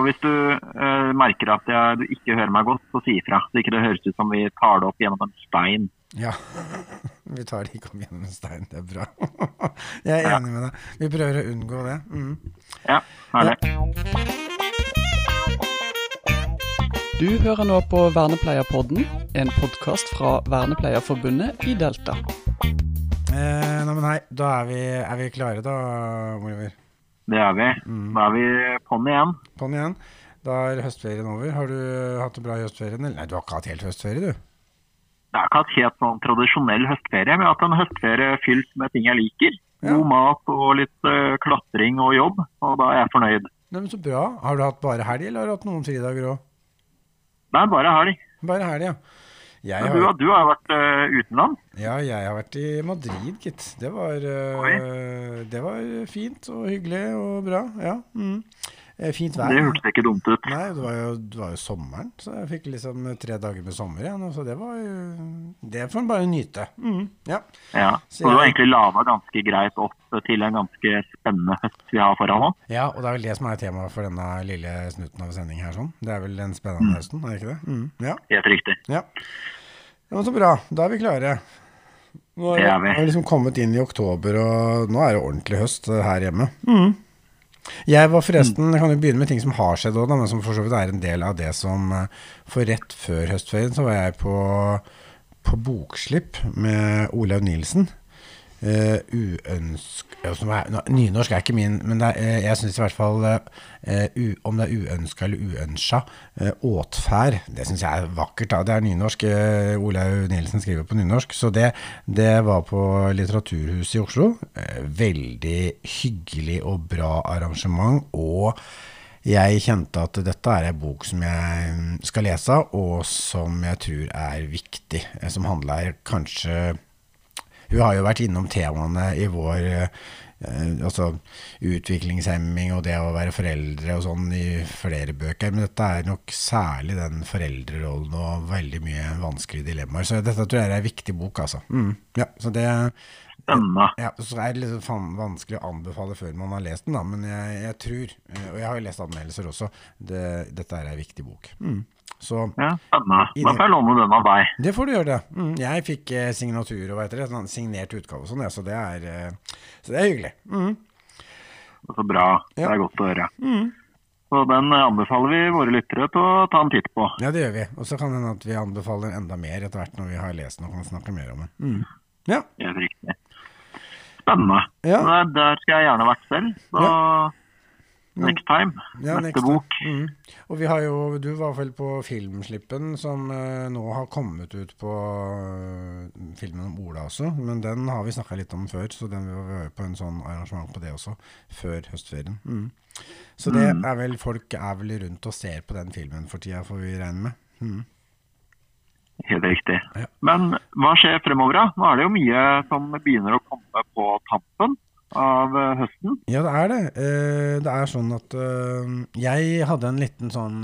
Og hvis du eh, merker at jeg, du ikke hører meg godt, så si ifra. Så ikke det høres ut som vi tar det opp gjennom en stein. Ja. Vi tar det ikke om gjennom en stein. Det er bra. Jeg er enig med deg. Vi prøver å unngå det. Mm. Ja, herlig. Du hører nå på Vernepleierpodden, en podkast fra Vernepleierforbundet i Delta. Eh, nei, men hei, da er vi, er vi klare da, Oliver? Det er vi. Da er vi på'n igjen. På'n igjen. Da er høstferien over. Har du hatt det bra i høstferien? eller? Nei, du har ikke hatt helt høstferie, du. Det er ikke hatt helt noen tradisjonell høstferie, men jeg har hatt en høstferie fylt med ting jeg liker. Ja. God mat og litt uh, klatring og jobb, og da er jeg fornøyd. Nei, men Så bra. Har du hatt bare helg, eller har du hatt noen fridager òg? Er bare helg. Bare helg, ja. Jeg har... Du, har, du har jo vært uh, utenlands. ja, jeg har vært i Madrid, gitt. Det var, uh, det var fint og hyggelig og bra. Ja. Mm. Eh, Fint vær. Det hørtes ikke dumt ut. Nei, det var, jo, det var jo sommeren, så jeg fikk liksom tre dager med sommer igjen. Så det var jo Det får en bare nyte. Mm, ja. Ja. Så det var egentlig lava ganske greit opp til en ganske spennende høst vi har foran oss. ja, og det er vel det som er temaet for denne lille snutten av sending her. sånn. Det er vel den spennende høsten, er det ikke det? Mm, ja. Helt riktig. ja. Ja, var Så bra. Da er vi klare. Nå Det er vi. vi har liksom kommet inn i oktober, og nå er det ordentlig høst eh, her hjemme. Mm. Jeg var forresten, jeg kan jo begynne med ting som har skjedd òg, men som for så vidt er en del av det som eh, For rett før høstferien så var jeg på, på bokslipp med Olaug Nilsen. Uh, uønsk... Nynorsk er ikke min, men er, uh, jeg syns i hvert fall uh, u, Om det er uønska eller uønska åtferd, det syns jeg er vakkert. da, Det er nynorsk. Olaug Nielsen skriver på nynorsk. Så det, det var på Litteraturhuset i Oslo. Veldig hyggelig og bra arrangement. og jeg kjente at dette er en bok som jeg skal lese, og som jeg tror er viktig. Som handler kanskje Hun har jo vært innom temaene i vår eh, altså utviklingshemming og det å være foreldre og sånn i flere bøker, men dette er nok særlig den foreldrerollen og veldig mye vanskelige dilemmaer. Så dette tror jeg er en viktig bok, altså. Mm, ja, så det ja, så er det litt vanskelig å anbefale før man har lest den, da, men jeg, jeg tror, eh, og jeg har jo lest anmeldelser også, det, dette er en viktig bok. Mm. Så Ja, spennende. Da får jeg låne den av deg. det får du gjøre, det. Mm. Jeg fikk eh, signatur og det, sånn signert utgave og sånn, ja, så det er, eh, så det er hyggelig. Mm. Så bra. Det er godt å høre. Så den eh, anbefaler vi våre lyttere til å ta en titt på. Ja, det gjør vi. Og så kan det hende at vi anbefaler enda mer etter hvert når vi har lest den og kan snakke mer om den. Mm. Ja. Helt riktig. Spennende. Ja. Der, der skal jeg gjerne vært selv. Så next time. Ja, Neste bok. Mm. Og vi har jo, du var vel på Filmslippen, som eh, nå har kommet ut på uh, filmen om Ola også. Men den har vi snakka litt om før, så den vil vi høre på en sånn arrangement på det også, før høstferien. Mm. Så det er vel folk er vel rundt og ser på den filmen for tida, får vi regne med. Mm. Helt riktig. Ja. Men hva skjer fremover, da? Nå er det jo mye som begynner å komme på tampen av eh, høsten. Ja, det er det. Eh, det er sånn at eh, jeg hadde en liten sånn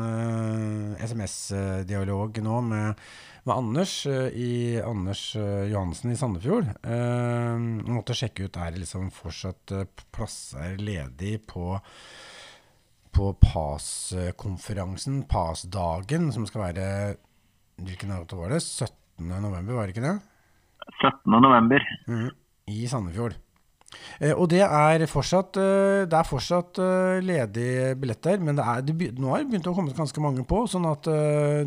SMS-dialog nå med, med Anders i Anders Johansen i Sandefjord. Uh, måtte sjekke ut er det liksom fortsatt plasser ledig på på PAS-konferansen, PAS-dagen, som skal være Hvilken dato var det? 17. november, var det ikke det? 17. november. Mhm, I Sandefjord. Eh, og det er fortsatt, eh, det er fortsatt eh, ledige billetter, men det er, det nå har det begynt å komme ganske mange på, sånn at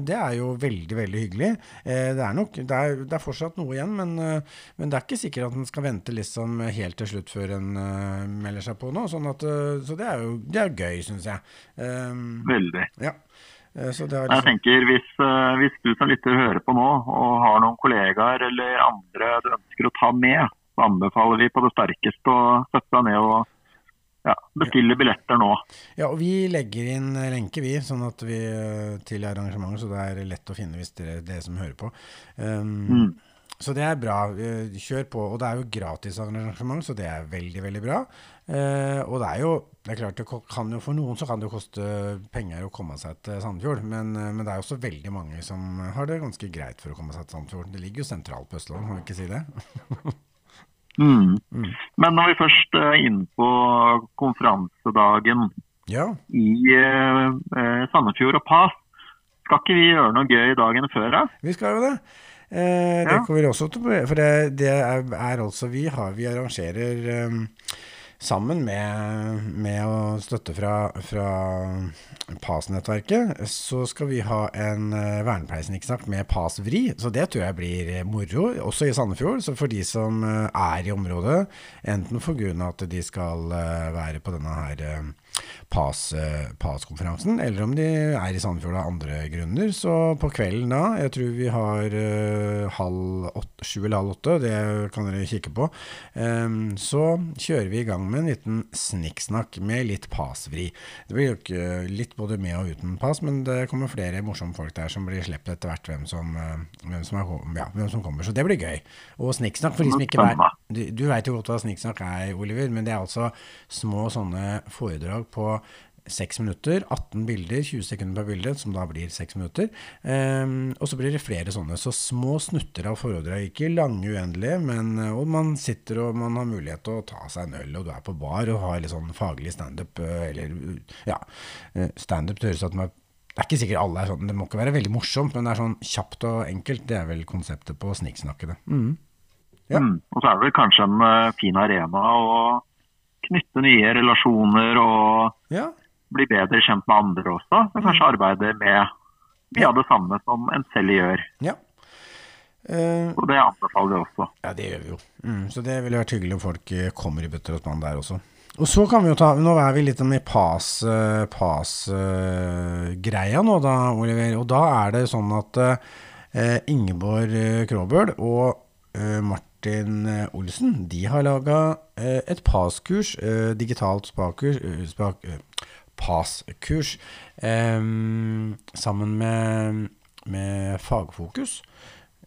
det er jo veldig, veldig hyggelig. Det, er nok, det, er, det er fortsatt noe igjen, men, men det er ikke sikkert at en skal vente liksom helt til slutt før en melder seg på nå. Sånn at, så det er jo det er gøy, syns jeg. Veldig. ja. Er Jeg liksom, tenker hvis, hvis du som lytter hører på nå, og har noen kollegaer eller andre du ønsker å ta med, anbefaler vi på det sterkeste å sette deg ned og ja, bestille billetter nå. Ja, og vi legger inn lenke, vi, sånn at vi eh, til arrangementet, så det er lett å finne hvis dere, dere som hører på. Um, Mm. Så det er bra. Eh, Kjør på. Og det er jo gratis arrangement, så det er veldig, veldig bra. Eh, og det er jo det er klart det kan jo For noen så kan det jo koste penger å komme seg til Sandefjord, men, eh, men det er også veldig mange som har det ganske greit for å komme seg til Sandefjord. Det ligger jo sentralt på Østlandet, må vi ikke si det? Mm. Mm. Men når vi først er inne på konferansedagen, Ja. i eh, eh, Sandefjord og Pass, Skal ikke vi gjøre noe gøy dagen før, da? Vi skal jo det. Eh, det Ja. kommer vi også til å For det, det er, er altså Vi har Vi arrangerer eh, sammen med, med å støtte fra, fra PAS-nettverket, så skal vi ha en uh, vernepleiersnikksnakk med PAS Vri. Så det tror jeg blir eh, moro, også i Sandefjord. Så for de som eh, er i området, enten for grunn av at de skal eh, være på denne her eh, PAS, PAS-konferansen, eller om de er i Sandefjord av andre grunner. Så på kvelden da, jeg tror vi har uh, halv åtte, sju eller halv åtte, det kan dere kikke på, um, så kjører vi i gang med en liten snikksnakk med litt PAS-vri. Det blir jo ikke litt både med og uten PAS, men det kommer flere morsomme folk der som blir sluppet etter hvert hvem som, eh, hvem som, er, ja, hvem som kommer. Så det blir gøy. Og snikksnakk for de som ikke vet Du, du veit jo godt hva snikksnakk er, Oliver, men det er altså små sånne foredrag på 6 minutter, 18 bilder, 20 sekunder per bilde, som da blir 6 minutter. Um, og så blir det flere sånne. Så små snutter av foredrag. Ikke lange, uendelige, men eh, og man sitter og man har mulighet til å ta seg en øl, og du er på bar og har litt sånn faglig standup, eh, eller ja. eh, Standup høres ut som det er ikke sikkert alle er sånn, det må ikke være veldig morsomt, men det er sånn kjapt og enkelt. Det er vel konseptet på Sniksnakkene. Mm. Ja. Mm. Og så er det vel kanskje en fin arena å knytte nye relasjoner og Ja. bli bedre kjent med andre også. Og kanskje arbeide med mye av det samme som en selv gjør. ja. Uh, Og det anbefaler vi også. Ja, det gjør vi jo. Mm, så det ville vært hyggelig om folk eh, kommer i bøtter og spann der også. Og så kan vi jo ta Nå er vi litt med PAS-greia nå, da, Oliver. Og da er det sånn at uh, Ingeborg Kråbøl og eh, Martin eh, Olsen De har laga eh, et PAS-kurs, eh, digitalt spakurs, spak, PAS-kurs, sammen med, med Fagfokus.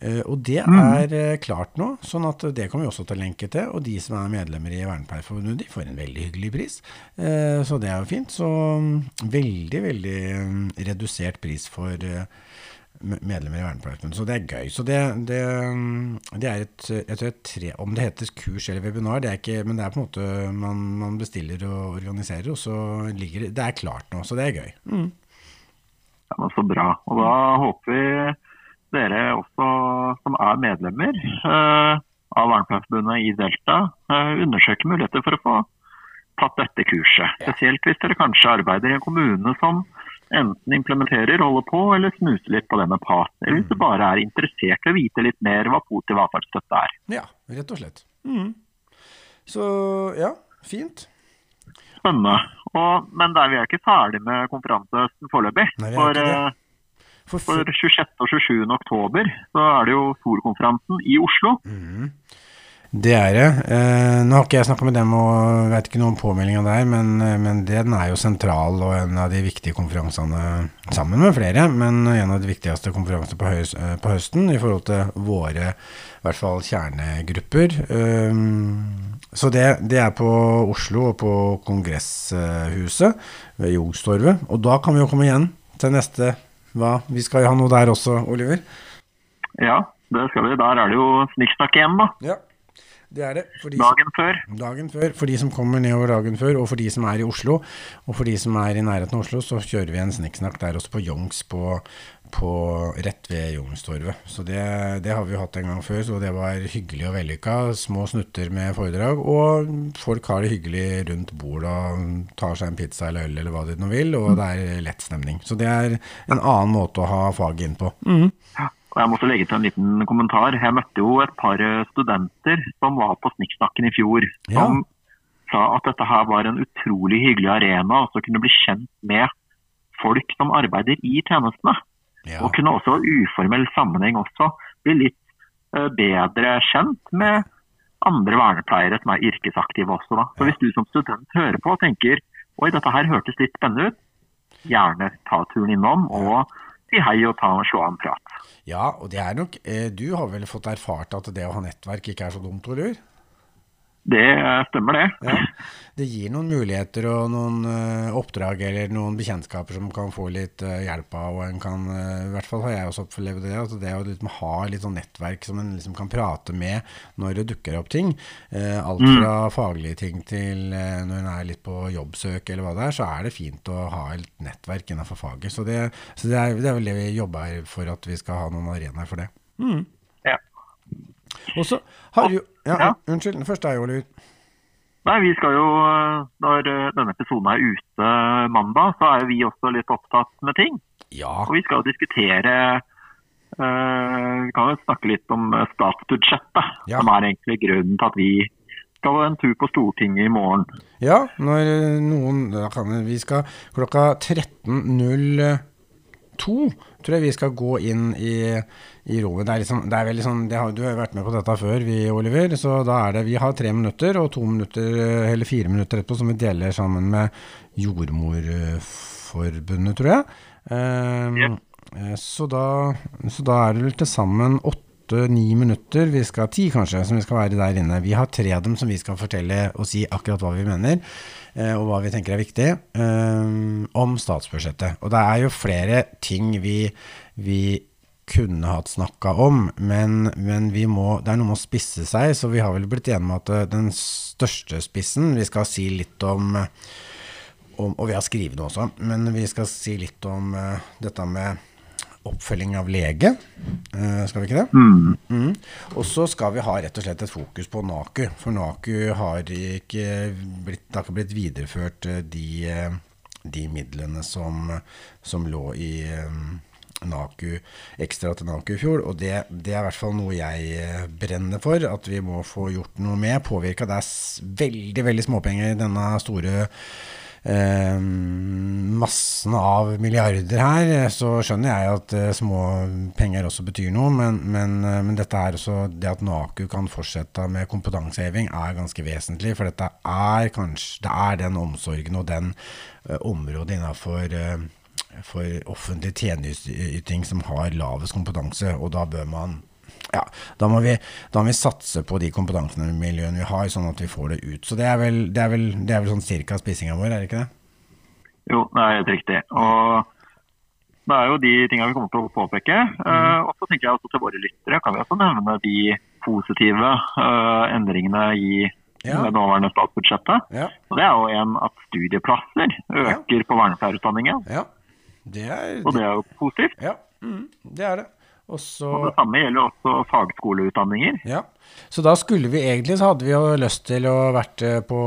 Eh, og det er eh, klart nå, sånn at det kommer vi også til å lenke til. Og de som er medlemmer i Vernepleierforbundet, de får en veldig hyggelig pris. Eh, så det er jo fint. Så mm, veldig, veldig mm, redusert pris for medlemmer i Vernepleierforbundet. Så det er gøy. Så det, det, mm, det er et, jeg tror er tre, Om det heter kurs eller webinar, det er ikke, men det er på en måte man, man bestiller og organiserer, og så ligger det Det er klart nå, så det er gøy. Mm. Ja, men Så bra. Og da håper vi dere også som er medlemmer eh, av Vernepleierforbundet i Delta, eh, undersøker muligheter for å få tatt dette kurset. Spesielt hvis dere kanskje arbeider i en kommune som enten implementerer, holder på eller snuser litt på det med partner. Eller hvis du bare er interessert i å vite litt mer hva positiv atferdsstøtte er. Ja, rett og slett. Mm. Så ja, fint. Spennende. Og, men der, vi er ikke ferdig med konferansehøsten foreløpig. Er For, eh, For, for 26. og 27. oktober så er det jo Storkonferansen i Oslo. Det er det. Eh, nå har ikke jeg snakka med dem og vet ikke noe om påmeldinga der, men, eh, men den er jo sentral og en av de viktige konferansene, sammen med flere, men en av de viktigste konferansene på, høys, eh, på høsten i forhold til våre i hvert fall kjernegrupper. Eh, så det, det er på Oslo og på Kongresshuset ved Jogstorvet, Og da kan vi jo komme igjen til neste hva? Vi skal jo ha noe der også, Oliver. Ja, det skal vi. Der er det jo snikksnakk igjen, da. Ja, det er det. For de som- Dagen før. Dagen før, for de som kommer nedover dagen før, og for de som er i Oslo, og for de som er i nærheten av Oslo, så kjører vi en snikksnakk der også på Youngs, på, på rett ved Youngstorvet. Så det, det har vi jo hatt en gang før, så det var hyggelig og vellykka. Små snutter med foredrag, og folk har det hyggelig rundt bordet og tar seg en pizza eller øl eller hva de nå vil, og det er lett stemning. Så det er en annen måte å ha faget inn på. Og jeg måtte legge til en liten kommentar. Jeg møtte jo et par eh, studenter som var på Snikksnakken i fjor. Ja. Som sa at dette her var en utrolig hyggelig arena, og kunne bli kjent med folk som arbeider i tjenestene. Ja. Og kunne også i uformell sammenheng også bli litt eh, bedre kjent med andre vernepleiere som er yrkesaktive også. Da. Så hvis du som student hører på og tenker oi, dette her hørtes litt spennende ut, gjerne ta turen innom og si hei og ta og slå av en prat. Ja, og det er nok eh, Du har vel fått erfart at det å ha nettverk ikke er så dumt, Oliver? Det stemmer, det. Ja. Det gir noen muligheter og noen uh, oppdrag eller noen bekjentskaper som kan få litt uh, hjelp av. og en kan, uh, I hvert fall har jeg også opplevd det. Altså det å liksom ha litt sånn nettverk som en liksom kan prate med når det dukker opp ting. alt fra mm. faglige ting til når en er litt på jobbsøk eller hva det er, så er det fint å ha et nettverk innenfor faget. Så det, så det, er, det er, vel det vi jobber for at vi skal ha noen arenaer for det. Mm. Og så har du ja, ja. Unnskyld, først deg, Oliver. Nei, vi skal jo, Når denne episoden er ute mandag, så er vi også litt opptatt med ting. Ja. Og vi skal jo diskutere uh, Vi kan jo snakke litt om statsbudsjettet, ja. som er egentlig grunnen til at vi skal ha en tur på Stortinget i morgen. Ja, når noen da kan Vi skal klokka 13.02 tror jeg vi skal gå inn i, i rommet. Det er, liksom, det er veldig sånn det har, Du har vært med på dette før, vi, Oliver. Så da er det Vi har tre minutter og to minutter, eller fire minutter etterpå, som vi deler sammen med Jordmorforbundet, tror jeg. Um, yeah. så, da, så da er det vel til sammen åtte-ni minutter, vi skal ti kanskje, som vi skal være der inne. Vi har tre av dem som vi skal fortelle og si akkurat hva vi mener. Eh, og hva vi tenker er viktig, um, om statsbudsjettet. Og det er jo flere ting vi, vi kunne hatt snakka om, men, men, må, det er noe med å spisse seg, så vi har vel blitt enige om at eh, den største spissen Vi skal si litt om, om Og vi har skrevet det også, men vi skal si litt om dette med oppfølging av lege. Uh, skal vi ikke det? Mm. Mm. Og så skal vi ha rett og slett et fokus på NAKU. For NAKU har ikke blitt, har ikke blitt videreført eh, de, eh, de midlene som, som, lå i NAKU, ekstra til NAKU i fjor. Og det, det, er i hvert fall noe jeg brenner for, at vi må få gjort noe med. Påvirka. Det er veldig, veldig småpenger i denne store eh, massen av milliarder her, så skjønner jeg at eh, små penger også betyr noe. Men, men, eh, men, dette er også det at NAKU kan fortsette med kompetanseheving, er ganske vesentlig. For dette er kanskje det er den omsorgen og den eh, området innafor eh, for offentlig tjenesteyting som har lavest kompetanse, og da bør man ja, da må, vi, da må vi satse på de kompetansemiljøene vi har, sånn at vi får det ut. Så det er vel, det er vel, det er vel sånn cirka spissinga vår, er det ikke det? Jo, det er helt riktig. Og det er jo de tingene vi kommer til å påpeke. Mm. Uh, og så tenker jeg også til våre lyttere kan vi også nevne de positive uh, endringene i ja. det nåværende statsbudsjettet. Ja. Og det er jo en at studieplasser øker ja. på vernepleierutdanningen. Ja. Det er, og det er jo positivt. Ja, mm, det er det. Også, og det samme gjelder også fagskoleutdanninger. Ja, Så da skulle vi egentlig, så hadde vi jo lyst til å vært eh, på,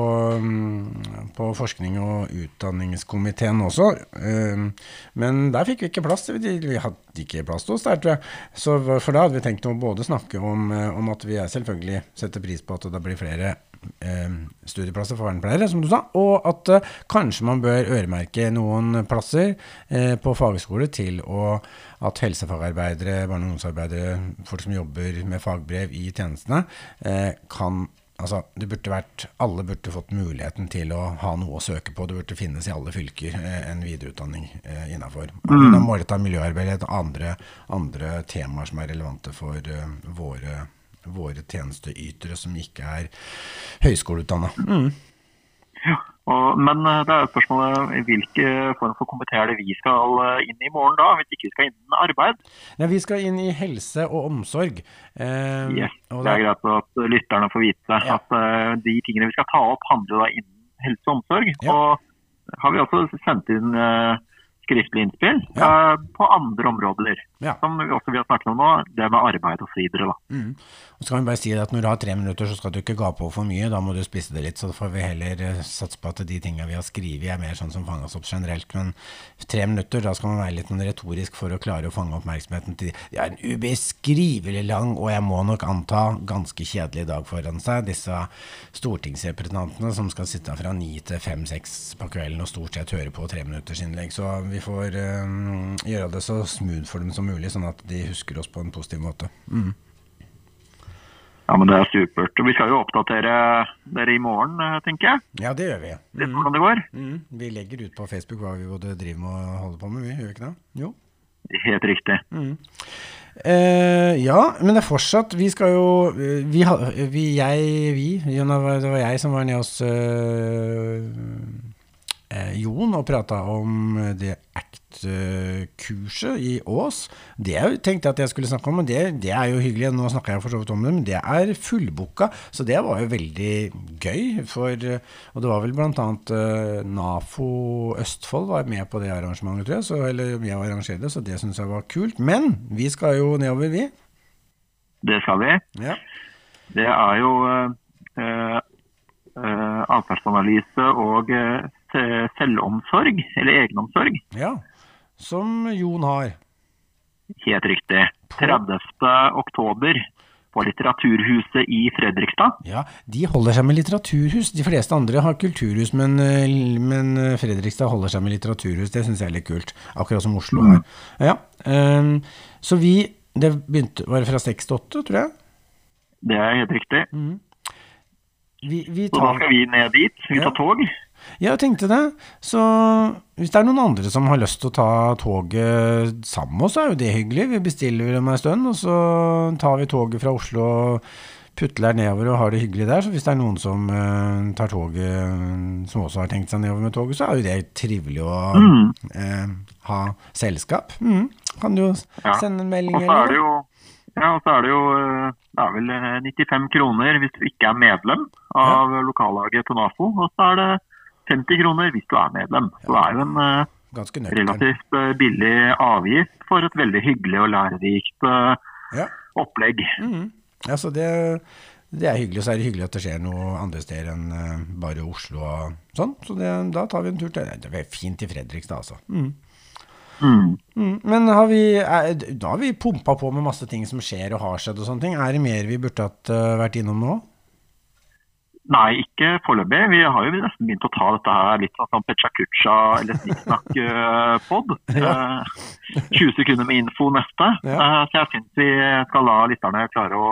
mm, på forskning- og utdanningskomiteen også. Eh, men der fikk vi ikke plass. Vi hadde ikke plass til oss der, tror jeg. Så for da hadde vi tenkt å både snakke om, eh, om at vi selvfølgelig setter pris på at det blir flere studieplasser for vernepleiere, som du sa, og at eh, kanskje man bør øremerke noen plasser eh, på fagskole til å, at helsefagarbeidere, barne- og ungdomsarbeidere, folk som jobber med fagbrev i tjenestene, eh, kan Altså, det burde vært, Alle burde fått muligheten til å ha noe å søke på. Det burde finnes i alle fylker eh, en videreutdanning eh, innafor. Mm. Målretta miljøarbeid og andre, andre temaer som er relevante for uh, våre våre tjenesteytere som ikke er høyskoleutdanna. Mm. Ja, og, men eh, det er jo spørsmålet hvilke form for komité er det vi skal eh, inn i morgen da, hvis ikke vi skal inn i arbeid? Ja, Vi skal inn i helse og omsorg. Eh, yes, det er greit at lytterne får vite ja. at uh, de tingene vi skal ta opp, handler da innen helse og omsorg. Ja. Og har vi også sendt inn uh, skriftlig innspill ja. uh, på andre områder. Ja. Som vi også vi har snakket om nå, det med arbeid osv. Mm. Så kan vi bare si at Når du har tre minutter, så skal du ikke gape på for mye. Da må du spise det litt. Så får vi heller uh, satse på at de tingene vi har skrevet, er mer sånn som fanges opp generelt. Men tre minutter, da skal man være litt retorisk for å klare å fange oppmerksomheten til De har en ubeskrivelig lang, og jeg må nok anta ganske kjedelig dag foran seg, disse stortingsrepresentantene som skal sitte fra ni til fem-seks på kvelden og stort sett høre på treminuttersinnlegg. Så vi vi får um, gjøre det så smooth for dem som mulig, sånn at de husker oss på en positiv måte. Mm. Ja, men Det er supert. Vi skal jo oppdatere dere i morgen, eh, tenker jeg. Ja, det gjør vi. Mm. hvordan det går. Mm. Vi legger ut på Facebook hva vi både driver med og holder på med, vi gjør ikke det? Jo. Helt riktig. Mm. Eh, ja, men det er fortsatt Vi skal jo eh, Vi, vi jeg, vi Det var jeg som var nede hos eh, Jon og prata om eh, det ACT-kurset i Ås. Det jeg tenkte at jeg skulle snakke om, men det, det er jo hyggelig. Nå snakker jeg for så vidt om det, men det er fullbooka. Så det var jo veldig gøy. For, eh, og det var vel eh, NAFO Østfold var med på det arrangementet, tror jeg. Så, eller jeg arrangerte det, så det syns jeg var kult. Men vi skal jo nedover, vi. Det skal vi. Ja. Det er jo eh, eh, atferdsanalyse og eh, selvomsorg, eller egenomsorg. ja. Som Jon har. Helt riktig. 30. oktober på Litteraturhuset i Fredrikstad. Ja, de holder seg med litteraturhus. De fleste andre har kulturhus, men, eh, men eh, Fredrikstad holder seg med litteraturhus. Det syns jeg er litt kult. Akkurat som Oslo har. Ja, um, så vi Det begynte Var det fra seks til åtte, tror jeg? Det er helt riktig. Vi, vi Så da skal vi ned dit. Vi Ja. tar tog. Ja, jeg tenkte det. Så hvis det er noen andre som har lyst til å ta toget sammen med oss, så er jo det hyggelig. Vi bestiller dem en stund, og så tar vi toget fra Oslo og putler nedover og har det hyggelig der. Så hvis det er noen som eh, tar toget, som også har tenkt seg nedover med toget, så er jo det trivelig å eh, ha selskap. Mm. Kan du jo Ja. sende en melding Og så er eller det jo ja, og så er det jo eh, Det er vel eh, 95 kroner hvis du ikke er medlem av lokallaget på NAFO. Og så er det 50 kroner hvis du er medlem. Så det er jo en eh, relativt eh, billig avgift for et veldig hyggelig og lærerikt eh, Ja. opplegg. Ja, så det, det er hyggelig, og så er det hyggelig at det skjer noe andre steder enn eh, bare Oslo og sånn. Så det, da tar vi en tur til Det er fint i Fredrikstad, altså. Mm. Mm. Mm. Men har vi, er, da har vi pumpa på med masse ting som skjer og har skjedd og sånne ting. Er det mer vi burde hatt uh, vært innom nå? Nei, ikke foreløpig. Vi har jo nesten begynt å ta dette her litt sånn som Pecha Kucha eller Snikksnakk-pod. Ja. 20 sekunder med info neste. Ja. Eh, Så jeg syns vi skal la lytterne klare å,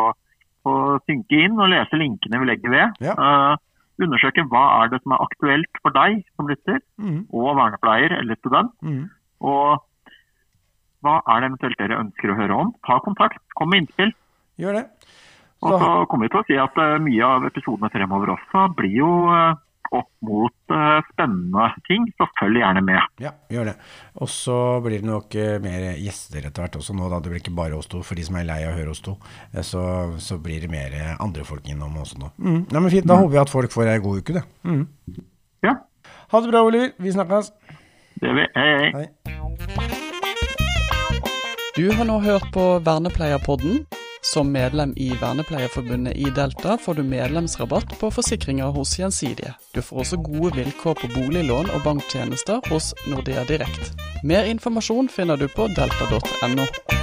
å synke inn og lese linkene vi legger ved. Ja. Eh, undersøke hva er det som er aktuelt for deg som lytter, Mm. og vernepleier eller student. Mm. Og hva er det eventuelt dere ønsker å høre om? Ta kontakt, kom med innspill. Gjør det. Og Så, så kommer vi til å si at eh, mye av episodene fremover også blir jo eh, opp mot eh, spennende ting, så følg gjerne med. ja, gjør det. Og så blir det nok mer gjester etter hvert også nå, da. Det blir ikke bare oss to. For de som er lei av å høre oss to, så, så blir det mer andre folk innom også nå. Mm. Ja, men fint. Da håper vi at folk får ei god uke, det. Mm. Ja, Ha det bra, Oliver. Vi snakkes. Det vi. Hei, hei. Hei. Du har nå hørt på Vernepleierpodden. Som medlem i Vernepleierforbundet i Delta får du medlemsrabatt på forsikringer hos Gjensidige. Du får også gode vilkår på boliglån og banktjenester hos Nordea Direkt. Mer informasjon finner du på delta.no.